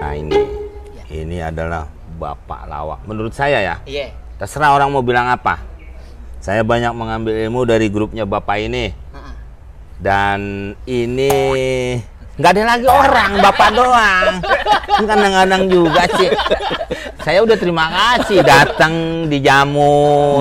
Nah ini, ini adalah Bapak Lawak. Menurut saya ya, Iya. terserah orang mau bilang apa. Saya banyak mengambil ilmu dari grupnya Bapak ini. Heeh. Dan ini nggak ada lagi orang, Bapak doang. Kan Kadang-kadang juga sih. Saya udah terima kasih datang dijamu.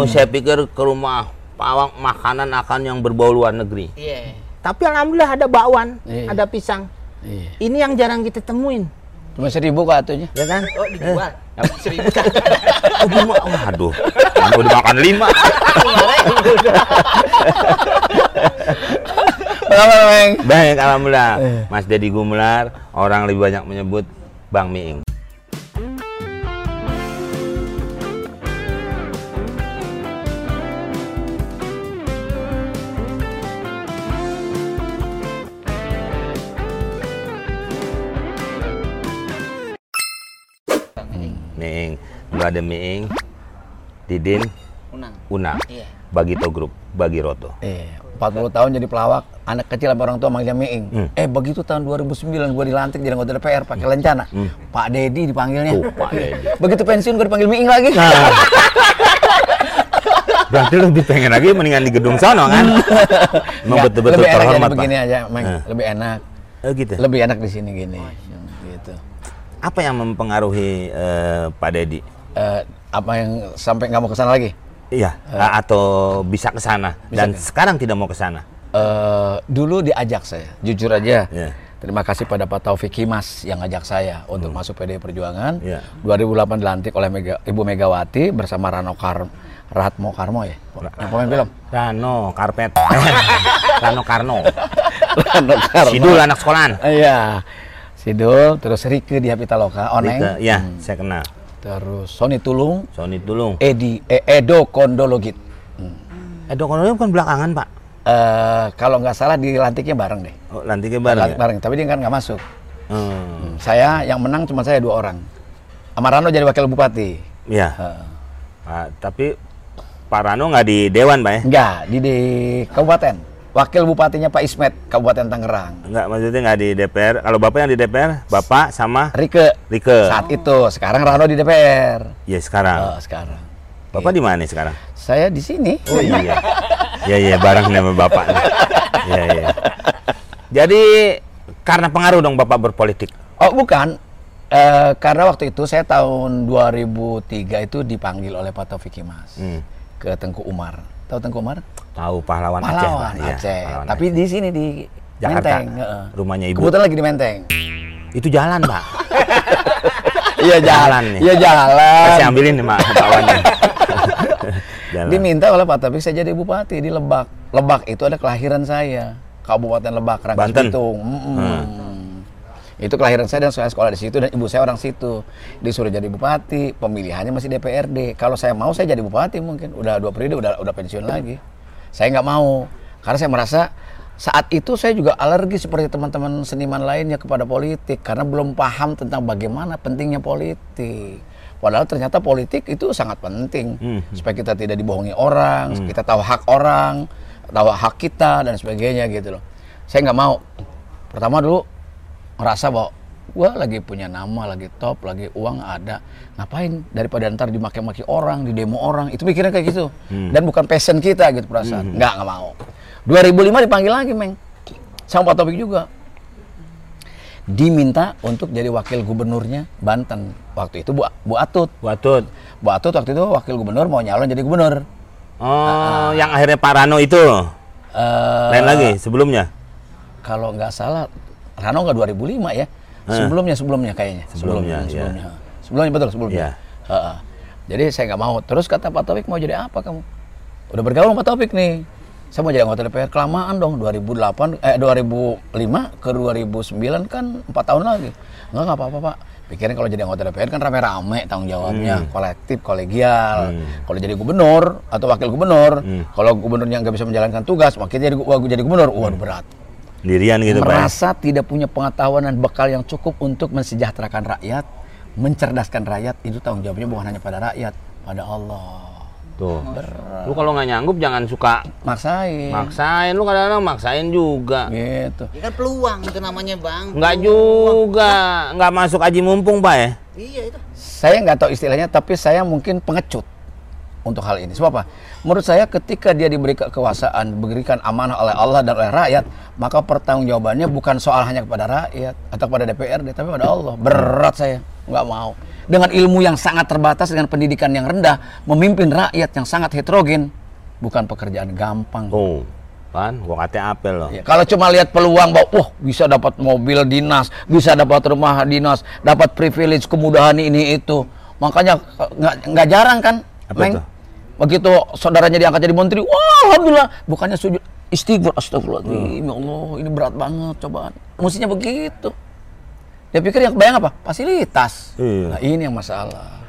Saya pikir ke rumah pawang makanan akan yang berbau luar negeri. Iya. Tapi alhamdulillah ada bakwan, Iya. ada pisang. Iya. Ini yang jarang kita temuin, Cuma seribu kok atunya. ya kan? Oh dijual. Seribu. Oh, gimana? Waduh, kan udah makan lima. Baik, alhamdulillah. Eh. Mas Deddy Gumelar, orang lebih banyak menyebut Bang Miing. Miing, ada Miing, Didin, Unang. Una, Iya. Bagito Group, Bagi Roto. Eh, 40 tahun jadi pelawak, anak kecil sama orang tua manggilnya Miing. Hmm. Eh, begitu tahun 2009 gua dilantik jadi anggota DPR pakai lencana. Pak Dedi dipanggilnya. Oh, Pak Dedi. Begitu pensiun gua dipanggil Miing lagi. Berarti lu lebih pengen lagi mendingan di gedung sono kan? Emang Nggak, betul-betul lebih enak terhormat, begini aja, Meng. Eh. Lebih enak. Oh gitu. Lebih enak di sini gini. Gitu. Apa yang mempengaruhi eh, Pak Dedi? Eh, apa yang sampai nggak mau ke sana lagi? Iya, atau bisa ke sana dan sekarang tidak mau ke sana. Eh, dulu diajak saya, jujur aja. Iya. Terima kasih pada Pak Taufik Himas yang ngajak saya untuk masuk PDI Perjuangan. Iya. 2008 dilantik oleh Mega- Ibu Megawati bersama Rano Kar Ratmo Karmo ya, yang pemain film. Rano Karpet. Rano Karno. Rano Karmo. Sidul anak sekolahan. Iya. Sidul, terus Rike di Pitaloka, Oneng, Rike, Ya, saya kenal. terus Sony Tulung, Sony Tulung. Edi, eh, Edo Kondologit. Hmm. Eh, Dokononya bukan belakangan, Pak. Eh, kalau nggak salah dilantiknya bareng deh. Oh, lantiknya bareng ya? bareng, tapi dia kan nggak masuk. Hmm. Hmm, Saya yang menang cuma saya dua orang. Amarano jadi wakil bupati. Iya. Eh, Ah, tapi Pak Rano nggak di Dewan, Pak ya? enggak, di, di kabupaten. Wakil bupatinya Pak Ismet, Kabupaten Tangerang. Enggak, maksudnya nggak di DPR. Kalau Bapak yang di DPR, Bapak sama Rike. Rike. Saat itu, sekarang Rano di DPR. Ya, sekarang. Oh, sekarang. Bapak di mana sekarang? Saya di sini. Oh iya. Iya iya bareng nih sama bapak. Iya iya. Jadi karena pengaruh dong bapak berpolitik. Oh, bukan. Eh, karena waktu itu saya tahun 2003 itu dipanggil oleh Pak Taufik Himas Hmm. ke Tengku Umar. Tahu Tengku Umar? Tahu pahlawan, Aceh. Pahlawan Pak. Iya, Aceh. pahlawan Tapi di sini di Jakarta. Menteng. Rumahnya ibu. Kebetulan lagi di Menteng. Itu jalan pak. Iya Jalan nih. Iya jalan. Saya ambilin nih mak bakwannya. jalan. Diminta oleh Pak Taufik saya jadi bupati di Lebak. Lebak itu ada kelahiran saya. Kabupaten Lebak, Rangkas Banten? Bitung. Mm-mm. Itu kelahiran saya dan saya sekolah di situ dan ibu saya orang situ. Disuruh jadi bupati, pemilihannya masih DPRD. Kalau saya mau saya jadi bupati mungkin. Udah dua periode udah udah pensiun lagi. Saya nggak mau karena saya merasa saat itu saya juga alergi seperti teman-teman seniman lainnya kepada politik karena belum paham tentang bagaimana pentingnya politik. Padahal ternyata politik itu sangat penting Hmm. supaya kita tidak dibohongi orang, kita tahu hak orang, tahu hak kita dan sebagainya gitu loh. Saya nggak mau. Pertama dulu ngerasa bahwa gua lagi punya nama, lagi top, lagi uang ada. Ngapain daripada ntar dimaki-maki orang, di demo orang. Itu pikirnya kayak gitu. Dan bukan passion kita gitu perasaan. Nggak, nggak mau. 2005 dipanggil lagi, Meng. Sama Pak Taufik juga. Diminta untuk jadi wakil gubernurnya Banten. Waktu itu Bu, Bu Atut. Watut. Bu Atut waktu itu wakil gubernur mau nyalon jadi gubernur. Oh, yang akhirnya Pak Rano itu. Eh, Lain lagi sebelumnya. Kalau nggak salah, Rano nggak 2005 ya? Sebelumnya, sebelumnya kayaknya. Sebelumnya, sebelumnya. Sebelumnya betul, sebelumnya. Iya. Heeh. Jadi saya nggak mau. Terus kata Pak Taufik mau jadi apa kamu? Udah bergaul sama Pak Taufik nih. Saya mau jadi anggota DPR kelamaan dong 2008 eh 2005 ke 2009 kan 4 tahun lagi. Enggak nggak apa-apa Pak. Pikirin kalau jadi anggota DPR kan rame-rame tanggung jawabnya, kolektif, kolegial. Kalau jadi gubernur atau wakil gubernur, kalau gubernurnya nggak bisa menjalankan tugas, makanya jadi gua jadi gubernur, waduh berat. Dirian gitu Pak. ya? Merasa tidak punya pengetahuan dan bekal yang cukup untuk mensejahterakan rakyat, mencerdaskan rakyat, itu tanggung jawabnya bukan hanya pada rakyat, pada Allah. Tuh. Lu kalau nggak nyanggup jangan suka Maksain. maksain. Lu kadang-kadang maksain juga. gitu. Ya kan peluang itu namanya bang. Nggak juga. Nggak masuk aji mumpung, Pak ya? Iya itu. Saya nggak tahu istilahnya, tapi saya mungkin pengecut untuk hal ini. Sebab apa? Menurut saya ketika dia diberi kekuasaan, diberikan amanah oleh Allah dan oleh rakyat, maka pertanggungjawabannya bukan soal hanya kepada rakyat atau kepada DPRD, tapi pada Allah. Berat saya, nggak mau. Dengan ilmu yang sangat terbatas, dengan pendidikan yang rendah, memimpin rakyat yang sangat heterogen, bukan pekerjaan gampang. Tuh. Kan, gua katanya apel loh. Ya, kalau cuma lihat peluang bahwa wah bisa dapat mobil dinas, bisa dapat rumah dinas, dapat privilege, kemudahan ini itu, makanya eh, nggak jarang kan, Apa Meng? tuh? Begitu saudaranya diangkat jadi menteri, wah alhamdulillah, bukannya sujud istighfar, astagfirullahaladzim, ya Allah, ini berat banget cobaan. Mestinya begitu. Dia pikir yang bayang apa? Fasilitas. Iya. Nah ini yang masalah.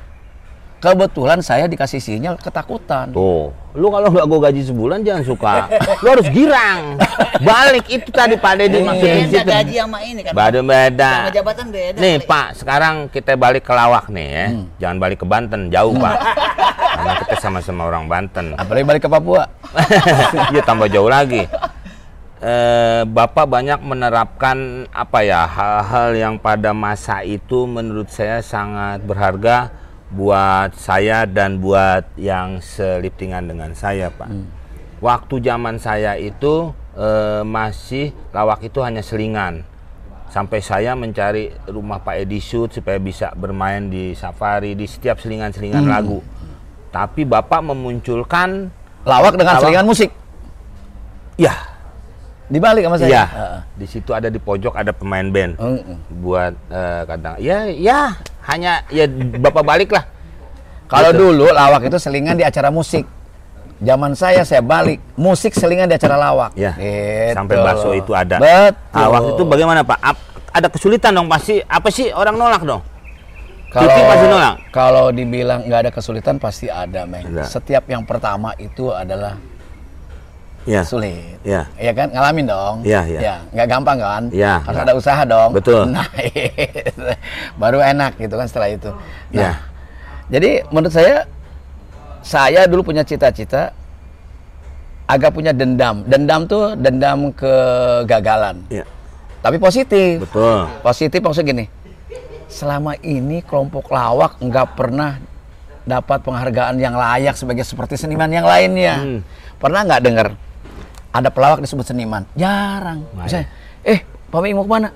Kebetulan saya dikasih sinyal ketakutan. Tuh, lu kalau nggak gua gaji sebulan jangan suka. lu harus girang. Balik itu tadi Pak Deddy maksudin Beda situ. gaji sama ini kan. Beda beda. Sama jabatan beda. Nih kali. Pak, sekarang kita balik ke Lawak nih ya. Jangan balik ke Banten, jauh Pak. Karena kita sama-sama orang Banten. Apalagi balik ke Papua. Iya tambah jauh lagi. Eh, Bapak banyak menerapkan apa ya hal-hal yang pada masa itu menurut saya sangat berharga buat saya dan buat yang seliptingan dengan saya Pak. Waktu zaman saya itu eh, masih lawak itu hanya selingan. Sampai saya mencari rumah Pak Edi Sud supaya bisa bermain di safari di setiap selingan-selingan lagu. Tapi Bapak memunculkan Lawak dengan Lawak. selingan musik. ya Dibalik sama saya. Iya. Heeh. Di situ ada di pojok ada pemain band Heeh. buat eh, kadang ya ya hanya ya bapak balik lah. Kalau Gitu. dulu lawak itu selingan di acara musik. Zaman saya saya balik, musik selingan di acara lawak. Ya. Gitu. Sampai bakso itu ada. Betul. Waktu itu bagaimana Pak? Ap- ada kesulitan dong pasti. Apa sih orang nolak dong? kalau pasti nolak? Kalau dibilang nggak ada kesulitan pasti ada. Ada. Setiap yang pertama itu adalah Ya. sulit. Ya. Iya kan? Ngalamin dong. Iya, iya. Ya, nggak gampang kan? Iya, Harus nggak. ada usaha dong. Betul. Nah, baru enak gitu kan setelah itu. Iya. Nah, jadi menurut saya saya dulu punya cita-cita agak punya dendam. Dendam tuh dendam kegagalan. Ya. Tapi positif. Betul. Positif maksudnya gini. Selama ini kelompok lawak nggak pernah dapat penghargaan yang layak sebagai seperti seniman yang lainnya. Hmm. Pernah nggak dengar ada pelawak disebut seniman? Jarang. Nggak Misalnya, eh Pak Ming mau ke mana?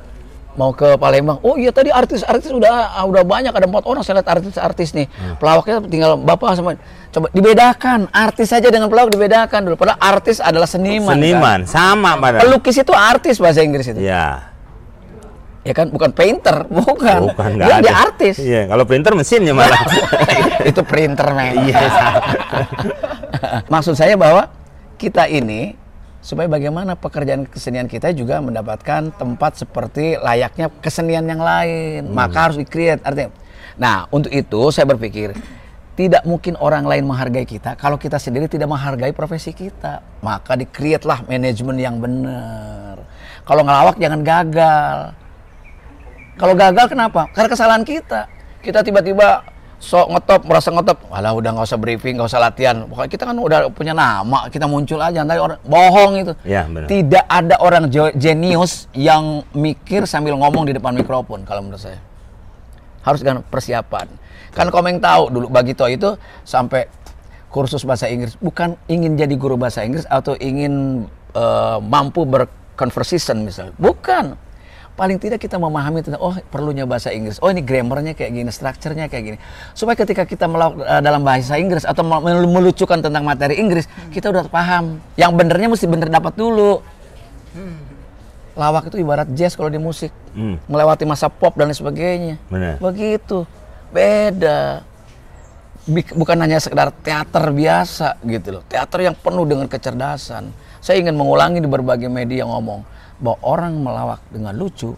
Mau ke Palembang. Oh iya tadi artis-artis udah udah banyak ada empat orang saya lihat artis-artis nih. Hmm. Pelawaknya tinggal bapak sama coba dibedakan. Artis saja dengan pelawak dibedakan dulu. Padahal artis adalah seniman. kan? Seniman sama pada. Pelukis itu artis bahasa Inggris itu. Ya. Ya kan bukan painter, bukan. Bukan dia, dia artis. Iya, kalau printer mesinnya malah. itu printer men. Iya. Maksud saya bahwa kita ini supaya bagaimana pekerjaan kesenian kita juga mendapatkan tempat seperti layaknya kesenian yang lain. Maka harus di-create artinya. Nah, untuk itu saya berpikir tidak mungkin orang lain menghargai kita kalau kita sendiri tidak menghargai profesi kita. Maka di-create lah manajemen yang benar. Kalau ngelawak jangan gagal. Kalau gagal kenapa? Karena kesalahan kita. Kita tiba-tiba sok ngetop, merasa ngetop. Walah udah nggak usah briefing, nggak usah latihan. Pokoknya kita kan udah punya nama, kita muncul aja. Nanti orang bohong itu. Ya, benar. Tidak ada orang jenius yang mikir sambil ngomong di depan mikrofon kalau menurut saya. Harus dengan persiapan. Kan Komeng tahu dulu Bagito itu sampai kursus bahasa Inggris bukan ingin jadi guru bahasa Inggris atau ingin eh, mampu berconversation misalnya. Bukan. Paling tidak kita memahami tentang oh perlunya bahasa Inggris. Oh ini grammarnya kayak gini, strukturnya kayak gini. Supaya ketika kita melakukan dalam bahasa Inggris atau mel- melucukan tentang materi Inggris, kita udah paham. Yang benernya mesti bener dapat dulu. Lawak itu ibarat jazz kalau di musik. Hmm. Melewati masa pop dan lain sebagainya. Benar. Begitu. Beda. Bukan hanya sekedar teater biasa gitu loh. Teater yang penuh dengan kecerdasan. Saya ingin mengulangi di berbagai media ngomong bahwa orang melawak dengan lucu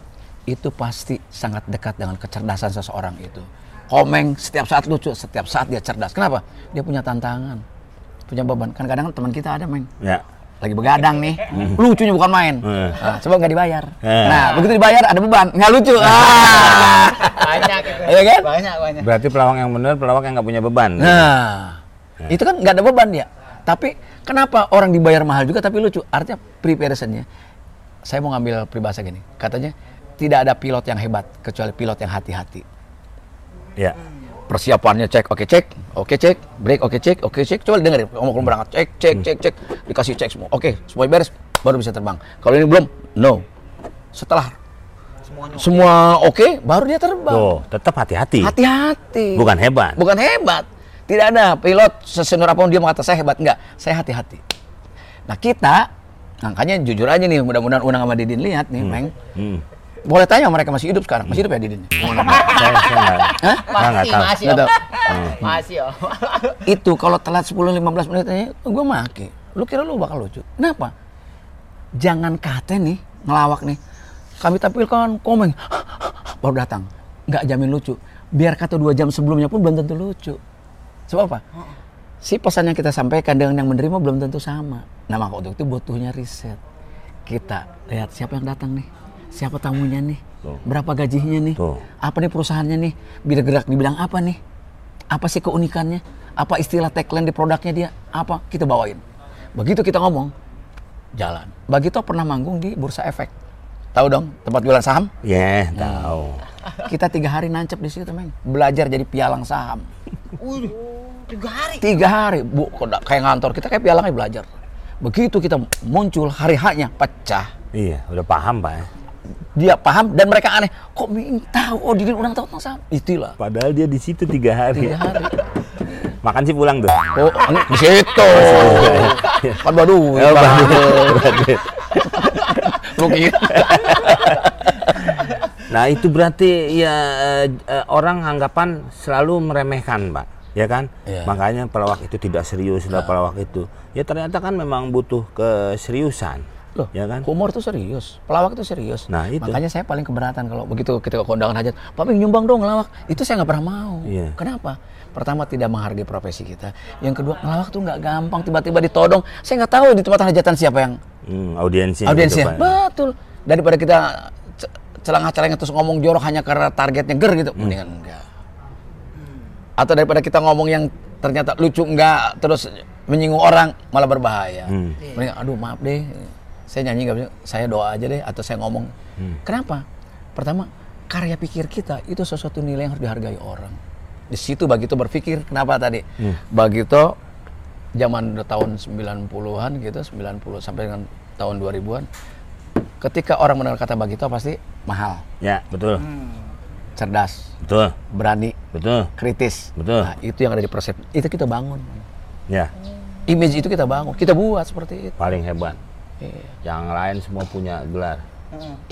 itu pasti sangat dekat dengan kecerdasan seseorang itu. Komeng setiap saat lucu, setiap saat dia cerdas. Kenapa? Dia punya tantangan, punya beban. Kan kadang teman kita ada, Meng Ya. lagi begadang nih, lucunya bukan main. Hmm. Nah, coba nggak dibayar. Hmm. Nah, begitu dibayar ada beban, nggak lucu. Ah. Banyak itu. Iya kan? Banyak banyak. Berarti pelawak yang benar pelawak yang nggak punya beban. Nah, Itu kan nggak ada beban dia. Tapi kenapa orang dibayar mahal juga tapi lucu? Artinya preparationnya. Saya mau ngambil peribahasa gini. Katanya tidak ada pilot yang hebat kecuali pilot yang hati-hati. Ya. Persiapannya cek, oke cek, oke cek, break, oke cek, oke cek. Coba dengerin, ngomong berangkat, cek, cek, cek, cek, dikasih cek semua. Oke, semua beres, baru bisa terbang. Kalau ini belum, no. Setelah Semuanya. semua oke, baru dia terbang. Tuh, tetap hati-hati. Hati-hati. Bukan hebat. Bukan hebat. Tidak ada pilot sesenior apa pun dia mengatakan saya hebat enggak. Saya hati-hati. Nah kita, makanya jujur aja nih, mudah-mudahan Unang sama Didin lihat nih, Meng. Hmm. Boleh tanya mereka masih hidup sekarang? Masih hidup ya Didin? saya saya Hah? Masih, tahu. masih. Nggak Om. tahu. Masih, Om. Itu kalau telat 10-15 menit aja, gue maki. Lu kira lu bakal lucu? Kenapa? Jangan kate nih, ngelawak nih. Kami tampilkan komeng, baru datang. Nggak jamin lucu. Biar kata dua jam sebelumnya pun belum tentu lucu. Sebab apa? Si pesan yang kita sampaikan dengan yang menerima belum tentu sama. Nah maka untuk itu butuhnya riset. Kita lihat siapa yang datang nih, siapa tamunya nih, Tuh. berapa gajinya nih, Tuh. apa nih perusahaannya nih, bila gerak di bidang apa nih, apa sih keunikannya, apa istilah tagline di produknya dia, apa kita bawain. Begitu kita ngomong, jalan. Bagito pernah manggung di Bursa Efek. Tahu dong tempat jualan saham? Ya, tahu. Kita tiga hari nancep di situ, Meng. Belajar jadi pialang saham. Tiga hari. Tiga hari, bu, kayak ngantor kita kayak pialangnya belajar. Begitu kita muncul hari haknya pecah. Iya, udah paham pak ya. Dia paham dan mereka aneh. Kok Ming tahu? Oh, Didin ulang tahun tentang saham. Itulah. Padahal dia di situ tiga hari. Tiga hari. Makan sih pulang tuh. Oh, di situ. Kan baru. Oh, baru. Lu. Nah itu berarti ya eh, eh, orang anggapan selalu meremehkan pak, ya kan? Iya. Makanya pelawak itu tidak serius, lah pelawak itu. Ya ternyata kan memang butuh keseriusan, Loh, ya kan? humor tuh serius, pelawak itu serius. Nah, itu. Makanya saya paling keberatan kalau begitu kita ke kondangan hajat, Pak Ming nyumbang dong ngelawak. Itu saya nggak pernah mau. Iya. Kenapa? Pertama tidak menghargai profesi kita. Yang kedua ngelawak tuh nggak gampang tiba-tiba ditodong. Saya nggak tahu di tempat hajatan siapa yang Hmm, audiensnya. audiensnya. gitu, Pak. Betul. Daripada kita ce- celangah-celengah terus ngomong jorok hanya karena targetnya ger gitu. Mendingan enggak. Atau daripada kita ngomong yang ternyata lucu enggak terus menyinggung orang malah berbahaya. Hmm. Mendingan, aduh maaf deh, saya nyanyi nggak bisa, saya doa aja deh atau saya ngomong. Kenapa? Pertama, karya pikir kita itu sesuatu nilai yang harus dihargai orang. Di situ Bagito berpikir, kenapa tadi? Bagito zaman udah tahun 90-an gitu, 90 sampai dengan tahun 2000-an. Ketika orang mendengar kata Bagito pasti mahal, Ya betul, cerdas, betul, berani, betul, kritis. Betul. Nah, itu yang ada di persepsi. Itu kita bangun. ya Image itu kita bangun, kita buat seperti itu. paling hebat. Iya. Yang lain semua punya gelar,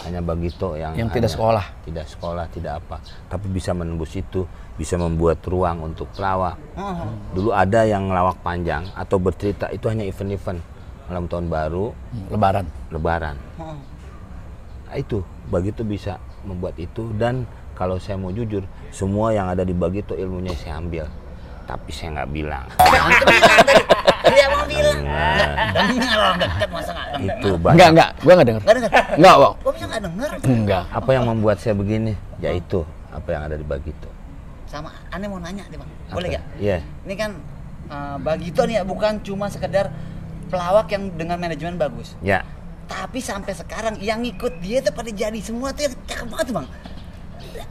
hanya Bagito yang Yang tidak hanya sekolah. tidak sekolah, tidak apa, tapi bisa menembus itu, bisa membuat ruang untuk pelawak. Dulu ada yang ngelawak panjang atau bercerita itu hanya event-event malam tahun baru, Lebaran. lebaran. Nah, itu Bagito bisa membuat itu dan kalau saya mau jujur, semua yang ada di Bagito ilmunya saya ambil. Tapi saya nggak bilang. Dia mau bilang. Enggak dengar orang dekat masa enggak dengar. itu Enggak, banyak. enggak. Gua enggak denger. Enggak dengar. Enggak, Bang. Kok bisa enggak dengar? Enggak. Apa yang membuat saya begini? Ya itu apa yang ada di Bagito. Sama aneh mau nanya nih, Bang. Boleh Apa? gak? Iya. Ini kan uh, Bagito nih ya bukan cuma sekedar pelawak yang dengan manajemen bagus. Ya. Tapi sampai sekarang yang ngikut dia tuh pada jadi semua tuh yang cakep banget Bang.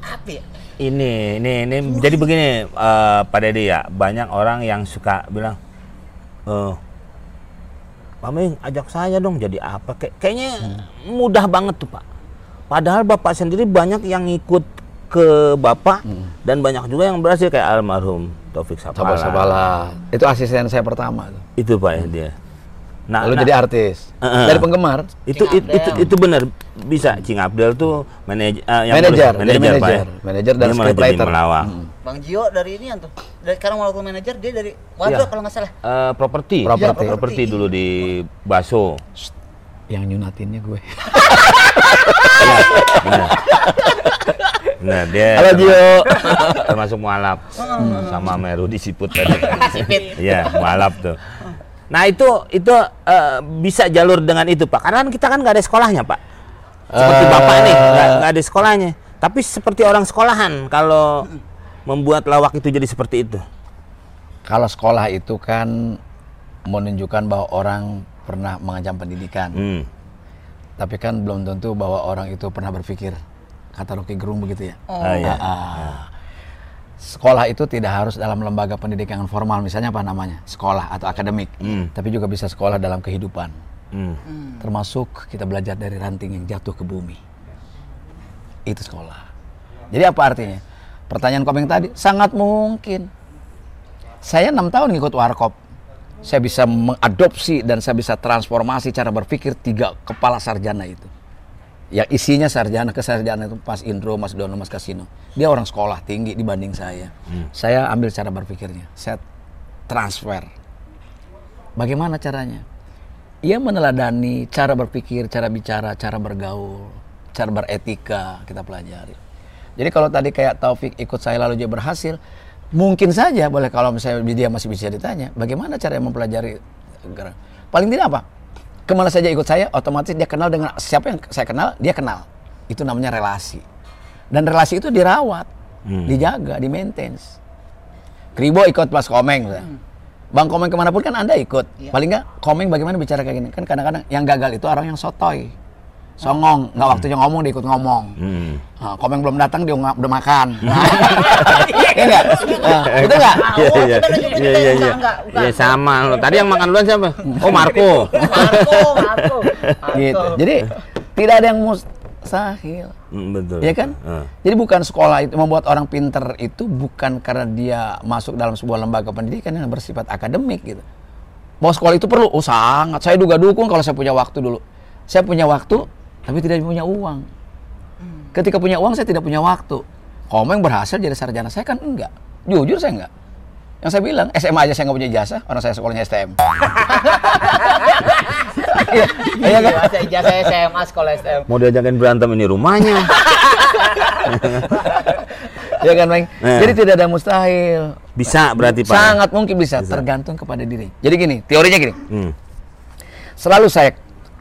Apa ya? Ini, ini, ini. Jadi begini, eh Pak Dede ya, banyak orang yang suka bilang, eh, Pak Ming, ajak saya dong jadi apa? Kay- kayaknya mudah banget tuh Pak. Padahal Bapak sendiri banyak yang ikut ke Bapak dan banyak juga yang berhasil kayak almarhum Taufik Sapala. Sabala. Itu asisten saya pertama. Itu Pak ya dia. Nah, Lalu nah, jadi artis. Heeh. Dari penggemar. itu, Cing itu itu benar bisa Cing Abdel tuh manajer eh, yang Manajer, jadi Pak ya. manajer. Manajer dan scriptwriter. melawak. Hmm. Bang Jio dari ini tuh. Dari sekarang walaupun manajer dia dari Wadro Iya. kalau nggak salah. Eh, properti. Properti. Properti dulu di Baso. Yang nyunatinnya gue. Benar. Benar, dia Halo Jio. termasuk mualaf sama Meru di Siput tadi. Iya, mualaf tuh. Nah, itu itu eh, bisa jalur dengan itu, Pak. Karena kan kita kan nggak ada sekolahnya, Pak. Seperti Eh. Bapak nih, nggak ada sekolahnya. Tapi seperti orang sekolahan kalau membuat lawak itu jadi seperti itu. Kalau sekolah itu kan menunjukkan bahwa orang pernah mengancam pendidikan. Hmm. Tapi kan belum tentu bahwa orang itu pernah berpikir. Kata Rocky Gerung begitu ya. Ah, iya. Ah. Sekolah itu tidak harus dalam lembaga pendidikan yang formal, misalnya apa namanya? Sekolah atau akademik. Hmm. Tapi juga bisa sekolah dalam kehidupan. Hmm. Termasuk kita belajar dari ranting yang jatuh ke bumi. Itu sekolah. Jadi apa artinya? Pertanyaan komeng tadi, sangat mungkin. Saya enam tahun ngikut warkop. Saya bisa mengadopsi dan saya bisa transformasi cara berpikir tiga kepala sarjana itu. Yang isinya sarjana ke sarjana itu Mas Indro, Mas Dono, Mas Kasino. Dia orang sekolah tinggi dibanding saya. Saya ambil cara berpikirnya. Saya transfer. Bagaimana caranya? Ia meneladani cara berpikir, cara bicara, cara bergaul, cara beretika kita pelajari. Jadi kalau tadi kayak Taufik ikut saya lalu dia berhasil, mungkin saja boleh kalau misalnya dia masih bisa ditanya, bagaimana cara mempelajari? Paling tidak apa? Ke mana saja ikut saya, otomatis dia kenal dengan siapa yang saya kenal, dia kenal. Itu namanya relasi. Dan relasi itu dirawat, dijaga, di maintenance. Kribo ikut pas komeng. misalnya. Bang Komeng ke mana pun kan Anda ikut. Paling nggak Komeng bagaimana bicara kayak gini. Kan kadang-kadang yang gagal itu orang yang sotoy. Songong, nggak waktunya ngomong dia ikut ngomong. Hmm. Nah, Komeng belum datang dia udah makan. Iya nggak? Nah, itu nggak? Iya iya iya iya iya. enggak. Iya sama lo. Tadi yang makan duluan siapa? Oh Marco. Marco, Marco. Gitu. Jadi tidak ada yang mustahil. Hmm, betul. Iya kan? Ah. Jadi bukan sekolah itu membuat orang pinter itu bukan karena dia masuk dalam sebuah lembaga pendidikan yang bersifat akademik gitu. Bahwa sekolah itu perlu, oh sangat. Saya juga dukung kalau saya punya waktu dulu. Saya punya waktu, tapi tidak punya uang. Ketika punya uang, saya tidak punya waktu. Komeng berhasil jadi sarjana, saya kan enggak. Jujur saya enggak. Yang saya bilang, SMA aja saya nggak punya ijazah, orang saya sekolahnya STM. Iya, iya kan? Ijazah SMA sekolah STM. Mau diajakin berantem ini rumahnya. Iya kan, Bang? Eh. Jadi tidak ada mustahil. Bisa berarti Pak. Sangat mungkin bisa, tergantung kepada diri. Jadi gini, teorinya gini. Hmm. Selalu saya,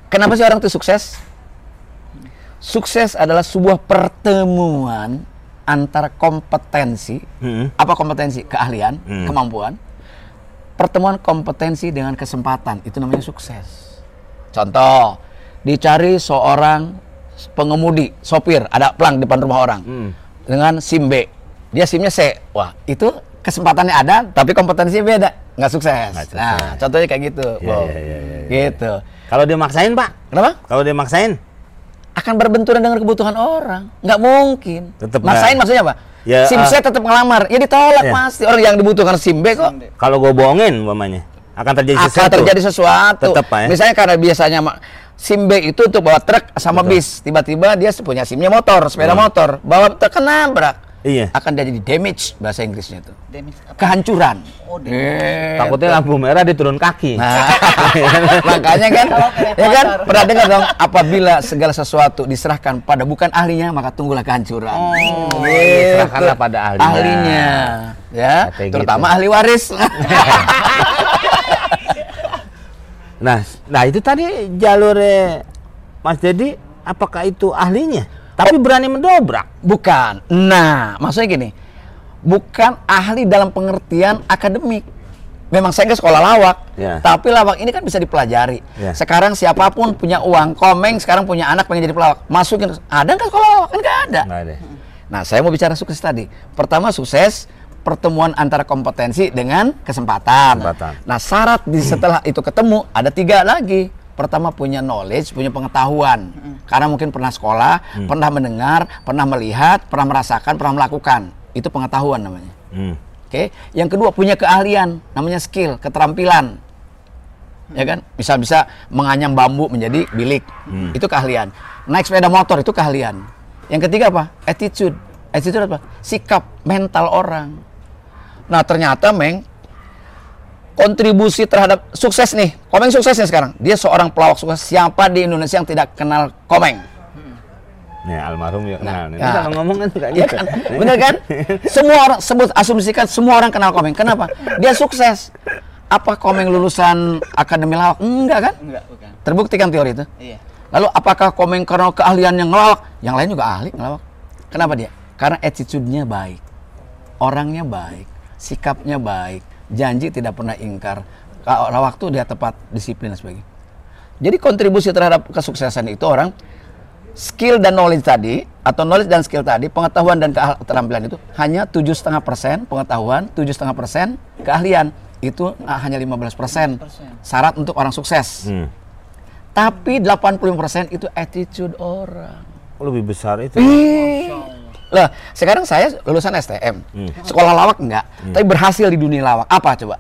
kenapa sih orang itu sukses? Sukses adalah sebuah pertemuan antara kompetensi, Hmm. apa kompetensi? Keahlian, Hmm. kemampuan. Pertemuan kompetensi dengan kesempatan, itu namanya sukses. Contoh, dicari seorang pengemudi, sopir, ada pelang depan rumah orang. Hmm. Dengan SIM B. Dia SIMnya C. Wah, itu kesempatannya ada, tapi kompetensinya beda. Nggak sukses. Nggak sukses. Nah, contohnya kayak gitu. Bob. iya, iya, iya, iya. Gitu. Kalau dia maksain Pak. Kenapa? Kalau dia maksain. Akan berbenturan dengan kebutuhan orang. Nggak mungkin. Tetep Maksain maksudnya apa? Ya, SIM ah. C tetap ngelamar. Ya ditolak Iya. pasti. Orang yang dibutuhkan SIM B kok. Kalau gue bohongin umpamanya akan terjadi akan sesuatu. terjadi sesuatu. Tetep, Pak, ya? Misalnya karena biasanya SIM B itu untuk bawa truk sama bis. Tiba-tiba dia punya SIM-nya motor, sepeda Hmm. motor. Bawa truk kena nabrak. Iya. Akan jadi damage bahasa Inggrisnya itu. Damage apa? Kehancuran. Oh, damage. Eh, Takutnya lampu merah dia turun kaki. Nah, makanya kan, ya kan, pernah dengar dong, apabila segala sesuatu diserahkan pada bukan ahlinya, maka tunggulah kehancuran. Oh, Gitu. diserahkanlah pada ahlinya. Ahlinya, ya, Kayak terutama gitu. ahli waris. Nah, nah itu tadi jalurnya Mas Dedi, apakah itu ahlinya? Tapi berani mendobrak. bukan. Nah, maksudnya gini, bukan ahli dalam pengertian akademik. Memang saya ke sekolah lawak, Ya. tapi lawak ini kan bisa dipelajari. Ya. Sekarang siapa pun punya uang, komeng sekarang punya anak pengen jadi pelawak, masukin. Ada nggak sekolah lawak? Kan nggak ada. Nggak ada. Nah, saya mau bicara sukses tadi. Pertama sukses pertemuan antara kompetensi dengan kesempatan. Kesempatan. Nah, syarat di setelah itu ketemu ada tiga lagi. Pertama punya knowledge, punya pengetahuan. Karena mungkin pernah sekolah, pernah mendengar, pernah melihat, pernah merasakan, pernah melakukan. Itu pengetahuan namanya. Hmm. Oke. Yang kedua punya keahlian, namanya skill, keterampilan. Ya kan? Bisa bisa menganyam bambu menjadi bilik. Itu keahlian. Naik sepeda motor itu keahlian. Yang ketiga apa? Attitude. Attitude apa? Sikap mental orang. Nah, ternyata Meng kontribusi terhadap sukses nih. Komeng sukses nih sekarang. Dia seorang pelawak sukses. Siapa di Indonesia yang tidak kenal Komeng? Nih almarhum ya kenal. Ini nah. kalau ngomong kan suka Iya gitu. kan? Bener kan? Semua orang sebut asumsikan semua orang kenal Komeng. Kenapa? Dia sukses. Apa Komeng lulusan akademi lawak? Enggak kan? Enggak, bukan. Terbukti kan teori itu. Iya. Lalu apakah Komeng karena keahlian yang ngelawak? Yang lain juga ahli ngelawak. Kenapa dia? Karena attitude-nya baik. Orangnya baik, sikapnya baik, janji tidak pernah ingkar, kalau waktu dia tepat, disiplin dan sebagainya. Jadi kontribusi terhadap kesuksesan itu orang skill dan knowledge tadi atau knowledge dan skill tadi, pengetahuan dan keterampilan itu hanya tujuh setengah persen pengetahuan, tujuh setengah persen keahlian itu ah, hanya 15 persen syarat untuk orang sukses. Hmm. Tapi 85% itu attitude orang. Lebih besar itu. Ih. Lah, sekarang saya lulusan STM. Sekolah lawak enggak, tapi berhasil di dunia lawak. Apa coba?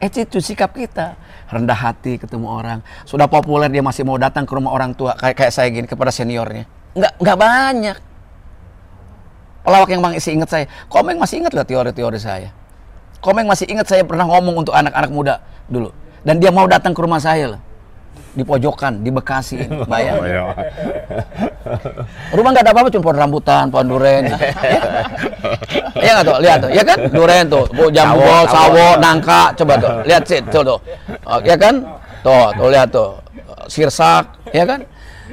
Attitude sikap kita. Rendah hati ketemu orang. Sudah populer dia masih mau datang ke rumah orang tua kayak kayak saya gini kepada seniornya. Enggak enggak banyak. Pelawak yang masih ingat saya. Komeng masih ingat loh teori-teori saya. Komeng masih ingat saya pernah ngomong untuk anak-anak muda dulu. Dan dia mau datang ke rumah saya loh. Di pojokan, di Bekasi. Bayang. Rumah nggak ada apa-apa, cuma pohon rambutan, pohon duren. Iya nggak tuh, lihat tuh, ya kan? Duren tuh, bu jambu, Sawo, sawo, nangka, coba tuh, lihat sih, tuh tuh, Oh, ya kan? Tuh, tuh lihat tuh, sirsak, ya kan?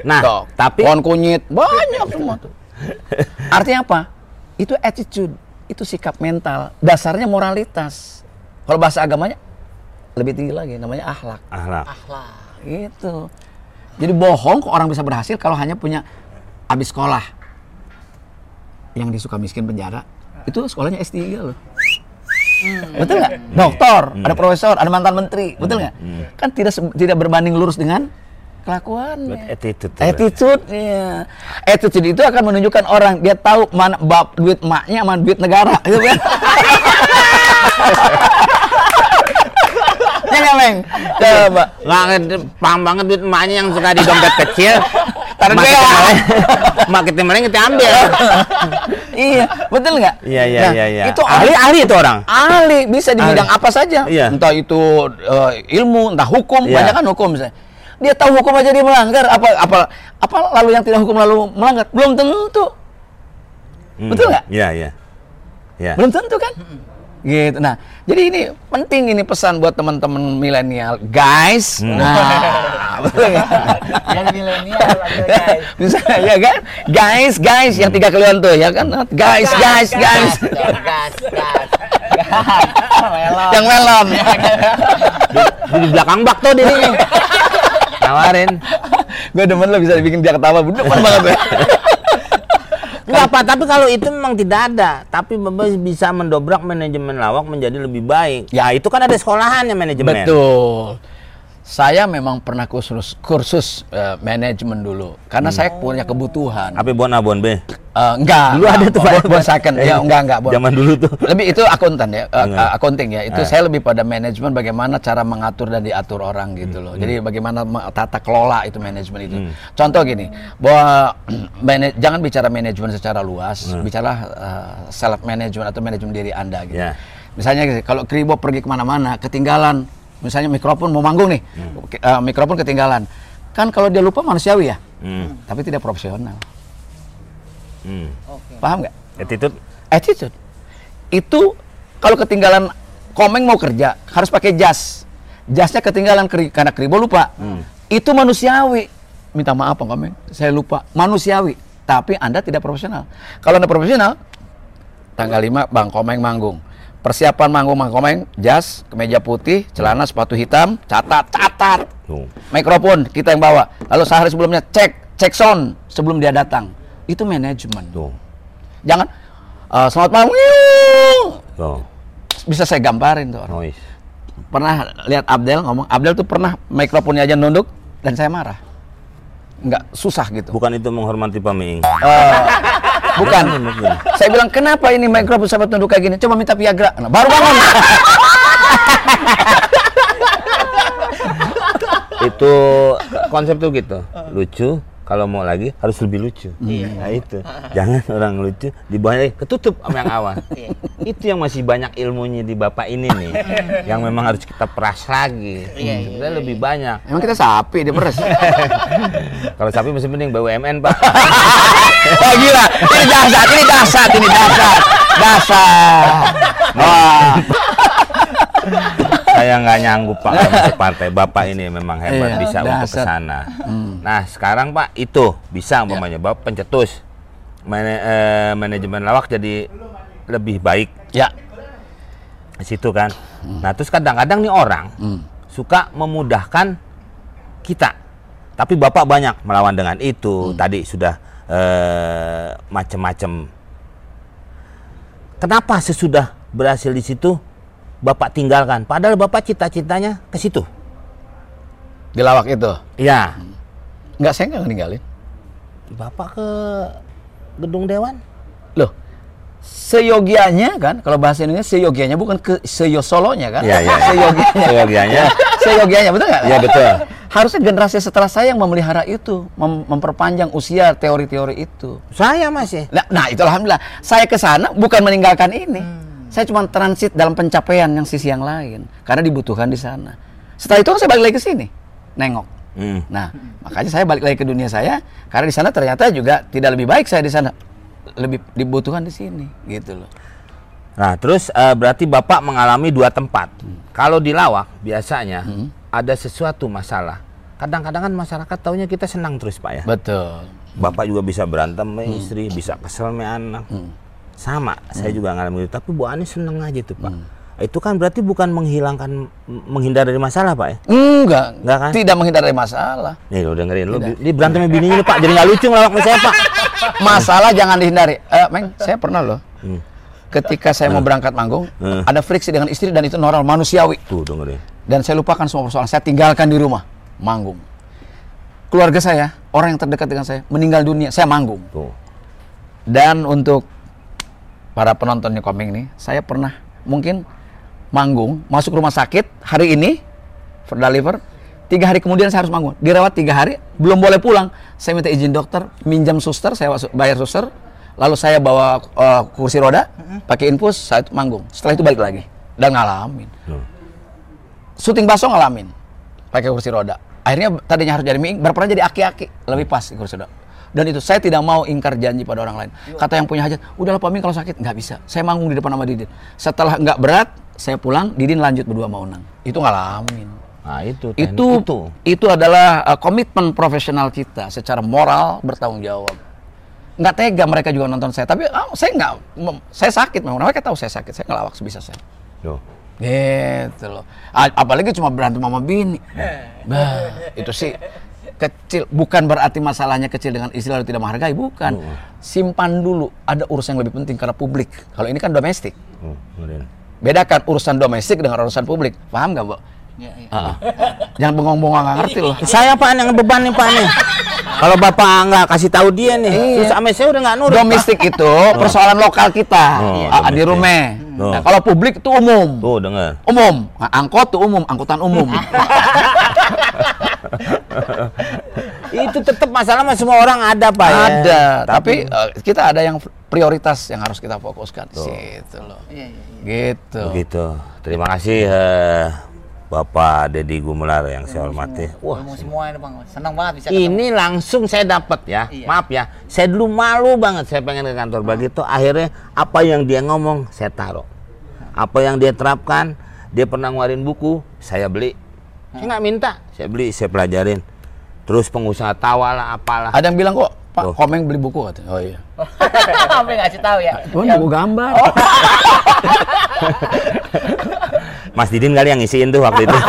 Nah, Tuh, tapi pohon kunyit, banyak semua tuh. Artinya apa? Itu attitude, itu sikap mental, dasarnya moralitas. Kalau bahasa agamanya lebih tinggi lagi, namanya akhlak. akhlak. Gitu. Jadi bohong kok orang bisa berhasil kalau hanya punya habis sekolah. Yang disuka miskin penjara, itu sekolahnya S3 loh. Betul nggak? Dokter, ada profesor, ada mantan menteri, betul nggak? Kan tidak tidak berbanding lurus dengan kelakuannya. Attitude. Attitude, iya. Attitude itu akan menunjukkan orang dia tahu mana bab duit maknya mana duit negara, gitu kan? ya nggak, Meng? Coba. Nggak paham banget duit emaknya yang suka di dompet kecil. Taruh Mak dia. kita maling- Mak kita maling kita ambil. iya, betul nggak? Iya iya Nah, iya iya. Itu ahli ahli itu orang. ahli bisa di Ahli. bidang apa saja. Iya. Entah itu eh, ilmu, entah hukum, Iya. banyak kan hukum misalnya. Dia tahu hukum aja dia melanggar. Apa apa apa lalu yang tidak hukum lalu melanggar? Belum tentu. Hmm. Betul nggak? Iya iya. Iya. Belum tentu kan? Gitu. Nah, jadi ini penting ini pesan buat teman-teman milenial, guys. Hmm. Nah, betul? Yang milenial guys. Bisa ya kan? Guys, guys, yang tiga kalian tuh ya kan? Guys, guys, guys. Gas, gas, gas. Melon. Yang melon. Di, di belakang bak tuh dirinya. Nawarin. Gue demen lo bisa bikin dia ketawa, demen banget ya. Enggak apa, tapi kalau itu memang tidak ada. Tapi Bapak bisa mendobrak manajemen lawak menjadi lebih baik. Ya itu kan ada sekolahannya manajemen. Betul. Saya memang pernah kursus kursus eh, manajemen dulu karena saya punya kebutuhan. Apa bon A, bon B? Eh, enggak. Dulu ada tuh. Bon, bon second. Ya, enggak, enggak. Bon. Zaman dulu tuh. Lebih itu akuntan ya, eh, Enggak. accounting ya. Itu Eh. saya lebih pada manajemen bagaimana cara mengatur dan diatur orang gitu loh. Jadi bagaimana me- tata kelola itu manajemen itu. Hmm. Contoh gini, bahwa jangan bicara manajemen secara luas, bicara self management atau manajemen diri Anda gitu. Ya. Misalnya gini, kalau Kribo pergi ke mana-mana, ketinggalan, misalnya mikrofon mau manggung nih, ke- eh, mikrofon ketinggalan. Kan kalau dia lupa manusiawi ya, Hmm. tapi tidak profesional. Hmm. Paham nggak? Attitude? Attitude. Itu kalau ketinggalan komeng mau kerja harus pakai jas. Jasnya ketinggalan keri- karena kribo lupa. Itu manusiawi. Minta maaf Pak komeng. Saya lupa. Manusiawi. Tapi anda tidak profesional. Kalau anda profesional tanggal 5 bang komeng manggung persiapan manggung bang komeng jas kemeja putih celana sepatu hitam catat catat mikrofon kita yang bawa lalu sehari sebelumnya cek cek sound sebelum dia datang itu manajemen Tuh. jangan eh, selamat malam. Tuh. bisa saya gambarin tuh orang. Noise. pernah lihat Abdel ngomong Abdel tuh pernah mikrofonnya aja nunduk dan saya marah nggak susah gitu Bukan itu menghormati Pak Miing. Bukan. Saya bilang kenapa ini mikrofon sampai tunduk kayak gini? Coba minta Viagra. Nah, baru bangun. Itu konsep tuh gitu. Lucu, kalau mau lagi harus lebih lucu. Nah itu. Jangan orang lucu di bawahnya ketutup sama yang awal. itu yang masih banyak ilmunya di Bapak ini nih. yang memang harus kita peras lagi. Sebenarnya lebih banyak. emang kita sapi dia peres Kalau sapi masih mending BUMN, Pak. Wah gila, ini dasar, ini dasar, ini dasar, dasar. Wah, Saya nggak nyanggup Pak masuk partai. Bapak ini memang hebat Iya, bisa untuk ke dasar. sana. Nah, sekarang Pak itu bisa umpamanya Bapak pencetus Mana- eh, manajemen lawak jadi lebih baik. ya, di situ kan. Nah, terus kadang-kadang nih orang Hmm. suka memudahkan kita. Tapi Bapak banyak melawan dengan itu. Tadi sudah eh, macam-macam. Kenapa sesudah berhasil di situ Bapak tinggalkan? Padahal Bapak cita-citanya ke situ. Di lawak itu. Iya. Enggak, saya nggak ninggalin. Bapak ke gedung dewan? Loh, seyogianya kan, kalau bahasa Indonesia seyogianya bukan ke seyosolonya kan? Iya, iya. Seyogianya. Seyogianya. seyogianya, betul nggak? Iya, betul. Harusnya generasi setelah saya yang memelihara itu, mem- memperpanjang usia teori-teori itu. Saya masih. Nah, nah itu alhamdulillah. Saya ke sana bukan meninggalkan ini. Saya cuma transit dalam pencapaian yang sisi yang lain karena dibutuhkan di sana. Setelah itu kan saya balik lagi ke sini, nengok. Hmm. Nah, makanya saya balik lagi ke dunia saya karena di sana ternyata juga tidak lebih baik saya di sana. Lebih dibutuhkan di sini, gitu loh. Nah, terus eh, berarti Bapak mengalami dua tempat. Kalau di Lawak biasanya ada sesuatu masalah. Kadang-kadang kan masyarakat taunya kita senang terus, Pak ya. Betul. Bapak juga bisa berantem sama istri, bisa kesel sama anak. Sama, saya juga ngalamin itu. Tapi Bu Ani seneng aja tuh, Pak. Itu kan berarti bukan menghilangkan menghindar dari masalah, Pak ya. Enggak, Enggak kan? tidak menghindar dari masalah. Nih, lo dengerin lu. Ini berantem bininya nih, Pak. Jadi nggak lucu ngelawak sama saya, Pak. Masalah jangan dihindari. Eh, Meng, saya pernah loh. Hmm. Ketika saya mau berangkat manggung, Hmm. ada friksi dengan istri dan itu normal manusiawi. Tuh, dengerin. Dan saya lupakan semua persoalan. Saya tinggalkan di rumah, manggung. Keluarga saya, orang yang terdekat dengan saya, meninggal dunia, saya manggung. Tuh. Dan untuk para penontonnya komeng nih, saya pernah mungkin manggung, masuk rumah sakit hari ini, for deliver, tiga hari kemudian saya harus manggung. Dirawat tiga hari, belum boleh pulang. Saya minta izin dokter, minjam suster, saya bayar suster, lalu saya bawa eh, kursi roda, pakai infus, saya itu manggung. Setelah itu balik lagi dan ngalamin. Tuh. Syuting baso ngalamin, pakai kursi roda. Akhirnya tadinya harus jadi miing, berperan jadi aki-aki, lebih pas di kursi roda. Dan itu saya tidak mau ingkar janji pada orang lain. Kata yang punya hajat, udahlah Pak kalau sakit nggak bisa. Saya manggung di depan sama Didin. Setelah nggak berat, saya pulang, Didin lanjut berdua mau nang. Itu ngalamin. Nah, itu. teknik Itu itu. itu adalah uh, komitmen profesional kita secara moral bertanggung jawab. Nggak tega mereka juga nonton saya, tapi ah, saya nggak, saya sakit memang. Mereka tahu saya sakit, saya ngelawak sebisa saya. Tuh. Gitu loh. A- apalagi cuma berantem sama bini. Bah, itu sih kecil. Bukan berarti masalahnya kecil dengan istri lalu tidak menghargai, bukan. Simpan dulu. Ada urusan yang lebih penting karena publik. Kalau ini kan domestik. Dengerin. Bedakan urusan domestik dengan urusan publik. Paham nggak, Bu? Iya, iya. Ah. Jangan bengong-bengong nggak ngerti loh. Saya Pak yang beban nih Pak nih. Kalau Bapak nggak kasih tahu dia nih, Iya. terus sama saya udah nggak nurut. Pak. Domestik itu persoalan lokal kita Oh, Ah, di rumah. Oh. Nah, kalau publik itu umum. Tuh, denger. Umum. Nah, angkot tuh umum, angkutan umum. itu tetap masalah sama semua orang ada Pak ya. Ada, tapi eh, kita ada yang prioritas yang harus kita fokuskan. Gitu loh. Iya, iya, iya. Gitu. Begitu. Terima kasih eh, Bapak Dedi Gumelar yang saya hormati. Wah, semua ini bang, senang banget bisa ketemu. ini langsung saya dapat ya. Iya. Maaf ya, saya dulu malu banget saya pengen ke kantor begitu. Akhirnya apa yang dia ngomong saya taruh. Apa yang dia terapkan, dia pernah ngeluarin buku, saya beli. Saya nggak minta, saya beli, saya pelajarin. Terus pengusaha tawa lah, apalah. Ada yang bilang kok, Pak Oh. Komeng beli buku katanya. Oh iya. Sampai ngasih tahu ya. Tuh buku gambar. Mas Didin kali yang ngisiin tuh waktu itu.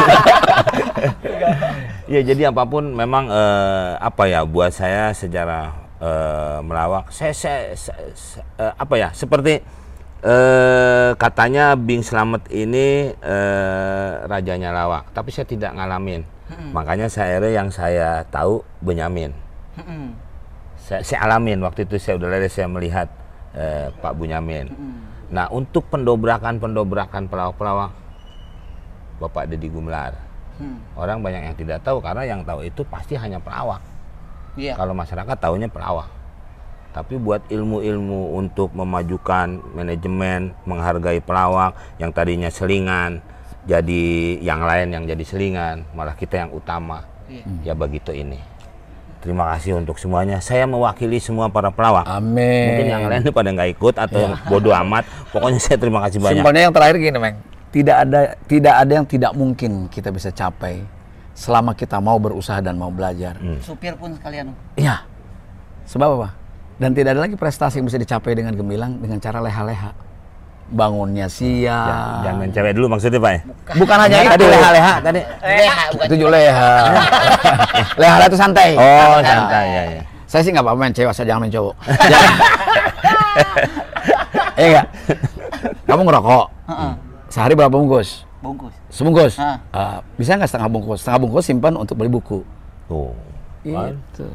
ya jadi apa pun memang eh, apa ya buat saya sejarah eh, melawak saya, saya, saya- saya- eh, apa ya seperti eh, katanya Bing Slamet ini eh, rajanya lawak tapi saya tidak ngalamin makanya saya yang saya tahu Benyamin Mm-mm. saya, saya alamin waktu itu saya udah lari saya melihat eh, Pak Bunyamin. Nah untuk pendobrakan pendobrakan pelawak-pelawak Bapak Deddy Gumlar Hmm. orang banyak yang tidak tahu karena yang tahu itu pasti hanya pelawak. Iya. Kalau masyarakat tahunya pelawak. Tapi buat ilmu-ilmu untuk memajukan manajemen, menghargai pelawak yang tadinya selingan, jadi yang lain yang jadi selingan, malah kita yang utama. Iya. Ya begitu ini. Terima kasih untuk semuanya. Saya mewakili semua para pelawak. Amin. Mungkin yang lain pada nggak ikut atau yang bodoh amat. Pokoknya saya terima kasih banyak. Simpelnya yang terakhir gini, Meng. Tidak ada tidak ada yang tidak mungkin kita bisa capai selama kita mau berusaha dan mau belajar. Supir pun sekalian. Iya. Sebab apa? Dan tidak ada lagi prestasi yang bisa dicapai dengan gemilang dengan cara leha-leha. bangunnya siang. jangan cewek dulu maksudnya Pak ya? Bukan hanya Tadi itu. leha-leha tadi. Leha, bukan Itu juga leha. leha itu santai. Oh, santai ya ya. Saya sih nggak apa-apa main cewek, saya jangan main cowok. Iya nggak? Kamu ngerokok. Heeh. Sehari berapa bungkus? Bungkus. Sebungkus. Ah. Ah, bisa nggak setengah bungkus? Setengah bungkus simpan untuk beli buku. Tuh. Kan, Itu.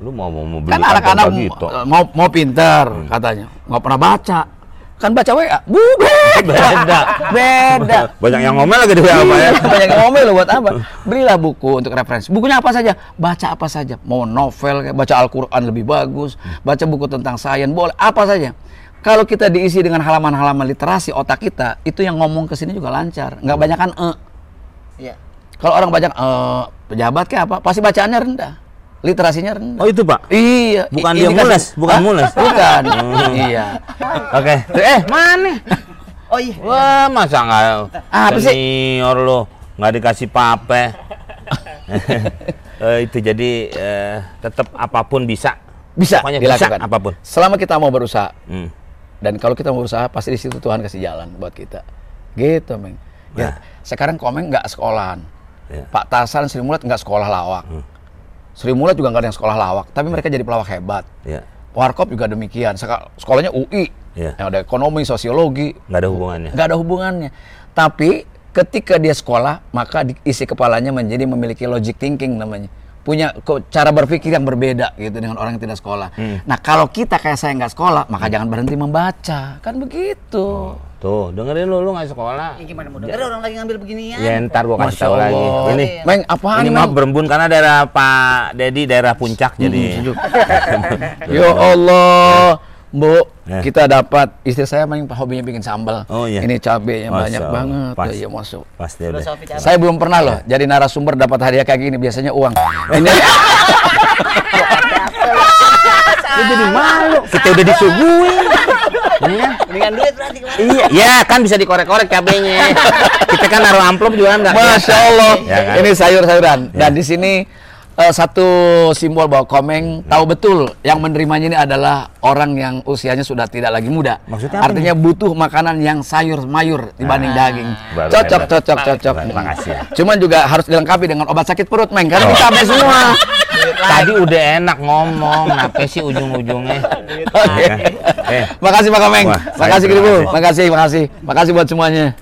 Lu mau mau, mau beli Kan anak-anak begitu. mau, mau pinter katanya, nggak pernah baca. Kan baca WA. Bukan. Beda. Beda. Banyak yang ngomel lagi di WA Pak ya. Iya, Banyak yang ngomel loh buat apa? Belilah buku untuk referensi. Bukunya apa saja? Baca apa saja. Mau novel, kayak baca Al-Quran lebih bagus. Baca buku tentang sains, boleh. Apa saja. Kalau kita diisi dengan halaman-halaman literasi otak kita, itu yang ngomong ke sini juga lancar. Nggak banyak kan eh. Iya. Kalau orang banyak eh pejabat kayak apa? Pasti bacaannya rendah. Literasinya rendah. Oh itu Pak. Iya. Bukan I- dia mules, bukan Hah? mules. Bukan. Hmm. Iya. Oke. Eh mana? Oh iya. Wah masa nggak Apa sih? senior lo nggak dikasih pape. Eh, itu jadi eh, tetap apa pun bisa. Bisa Pokoknya dilakukan. bisa apa pun. Selama kita mau berusaha. Hmm. Dan kalau kita mau berusaha, pasti di situ Tuhan kasih jalan buat kita. Gitu, Meng. Ya, sekarang Komeng nggak sekolahan. Ya. Pak Tasan, Sri Mulat nggak sekolah lawak. Sri Mulat juga nggak ada yang sekolah lawak, tapi mereka jadi pelawak hebat. Ya. Warkop juga demikian. Sekolahnya UI, Ya. yang ada ekonomi, sosiologi, Nggak ada hubungannya. nggak ada hubungannya. Tapi ketika dia sekolah, maka isi kepalanya menjadi memiliki logic thinking namanya. Punya cara berpikir yang berbeda gitu dengan orang yang tidak sekolah. Nah kalau kita kayak saya nggak sekolah, maka jangan berhenti membaca. Kan begitu. Tuh dengerin lu lu nggak sekolah. Ya, gimana mau denger orang lagi ngambil beginian? Ya ntar gua kasih tahu lagi. Ini Meng, apaan ini maaf berembun karena daerah Pak Dedi daerah puncak jadi. Ya Allah, Bu, Ya. kita dapat istri saya main hobinya bikin sambal. Oh, iya. Ini cabenya Masya banyak Allah. banget. Pas. Iya masuk. Pasti cabai. Saya belum pernah loh jadi narasumber dapat hadiah kayak gini. Biasanya uang. Ini jadi malu. Kita udah disuguhin. Iya. Dengan duit berarti kemarin. Iya, ya kan bisa dikorek-korek cabenya. Kita kan naruh amplop juga kan nggak. Masya Allah, Ya kan? ini sayur-sayuran. Ya. Dan di sini eh, satu simbol bahwa Komeng tahu betul yang menerimanya ini adalah orang yang usianya sudah tidak lagi muda. Maksudnya apa Artinya butuh makanan yang sayur mayur dibanding daging. Baru Cocok, cocok, cocok. Terima kasih. Cuman juga harus dilengkapi dengan obat sakit perut, Meng. Karena Oh. kita habis semua. Tadi udah enak ngomong, kenapa sih ujung-ujungnya? Oke. Eh, Makasih Pak Komeng. Makasih terima Ibu. kasih. Makasih, makasih. Makasih buat semuanya.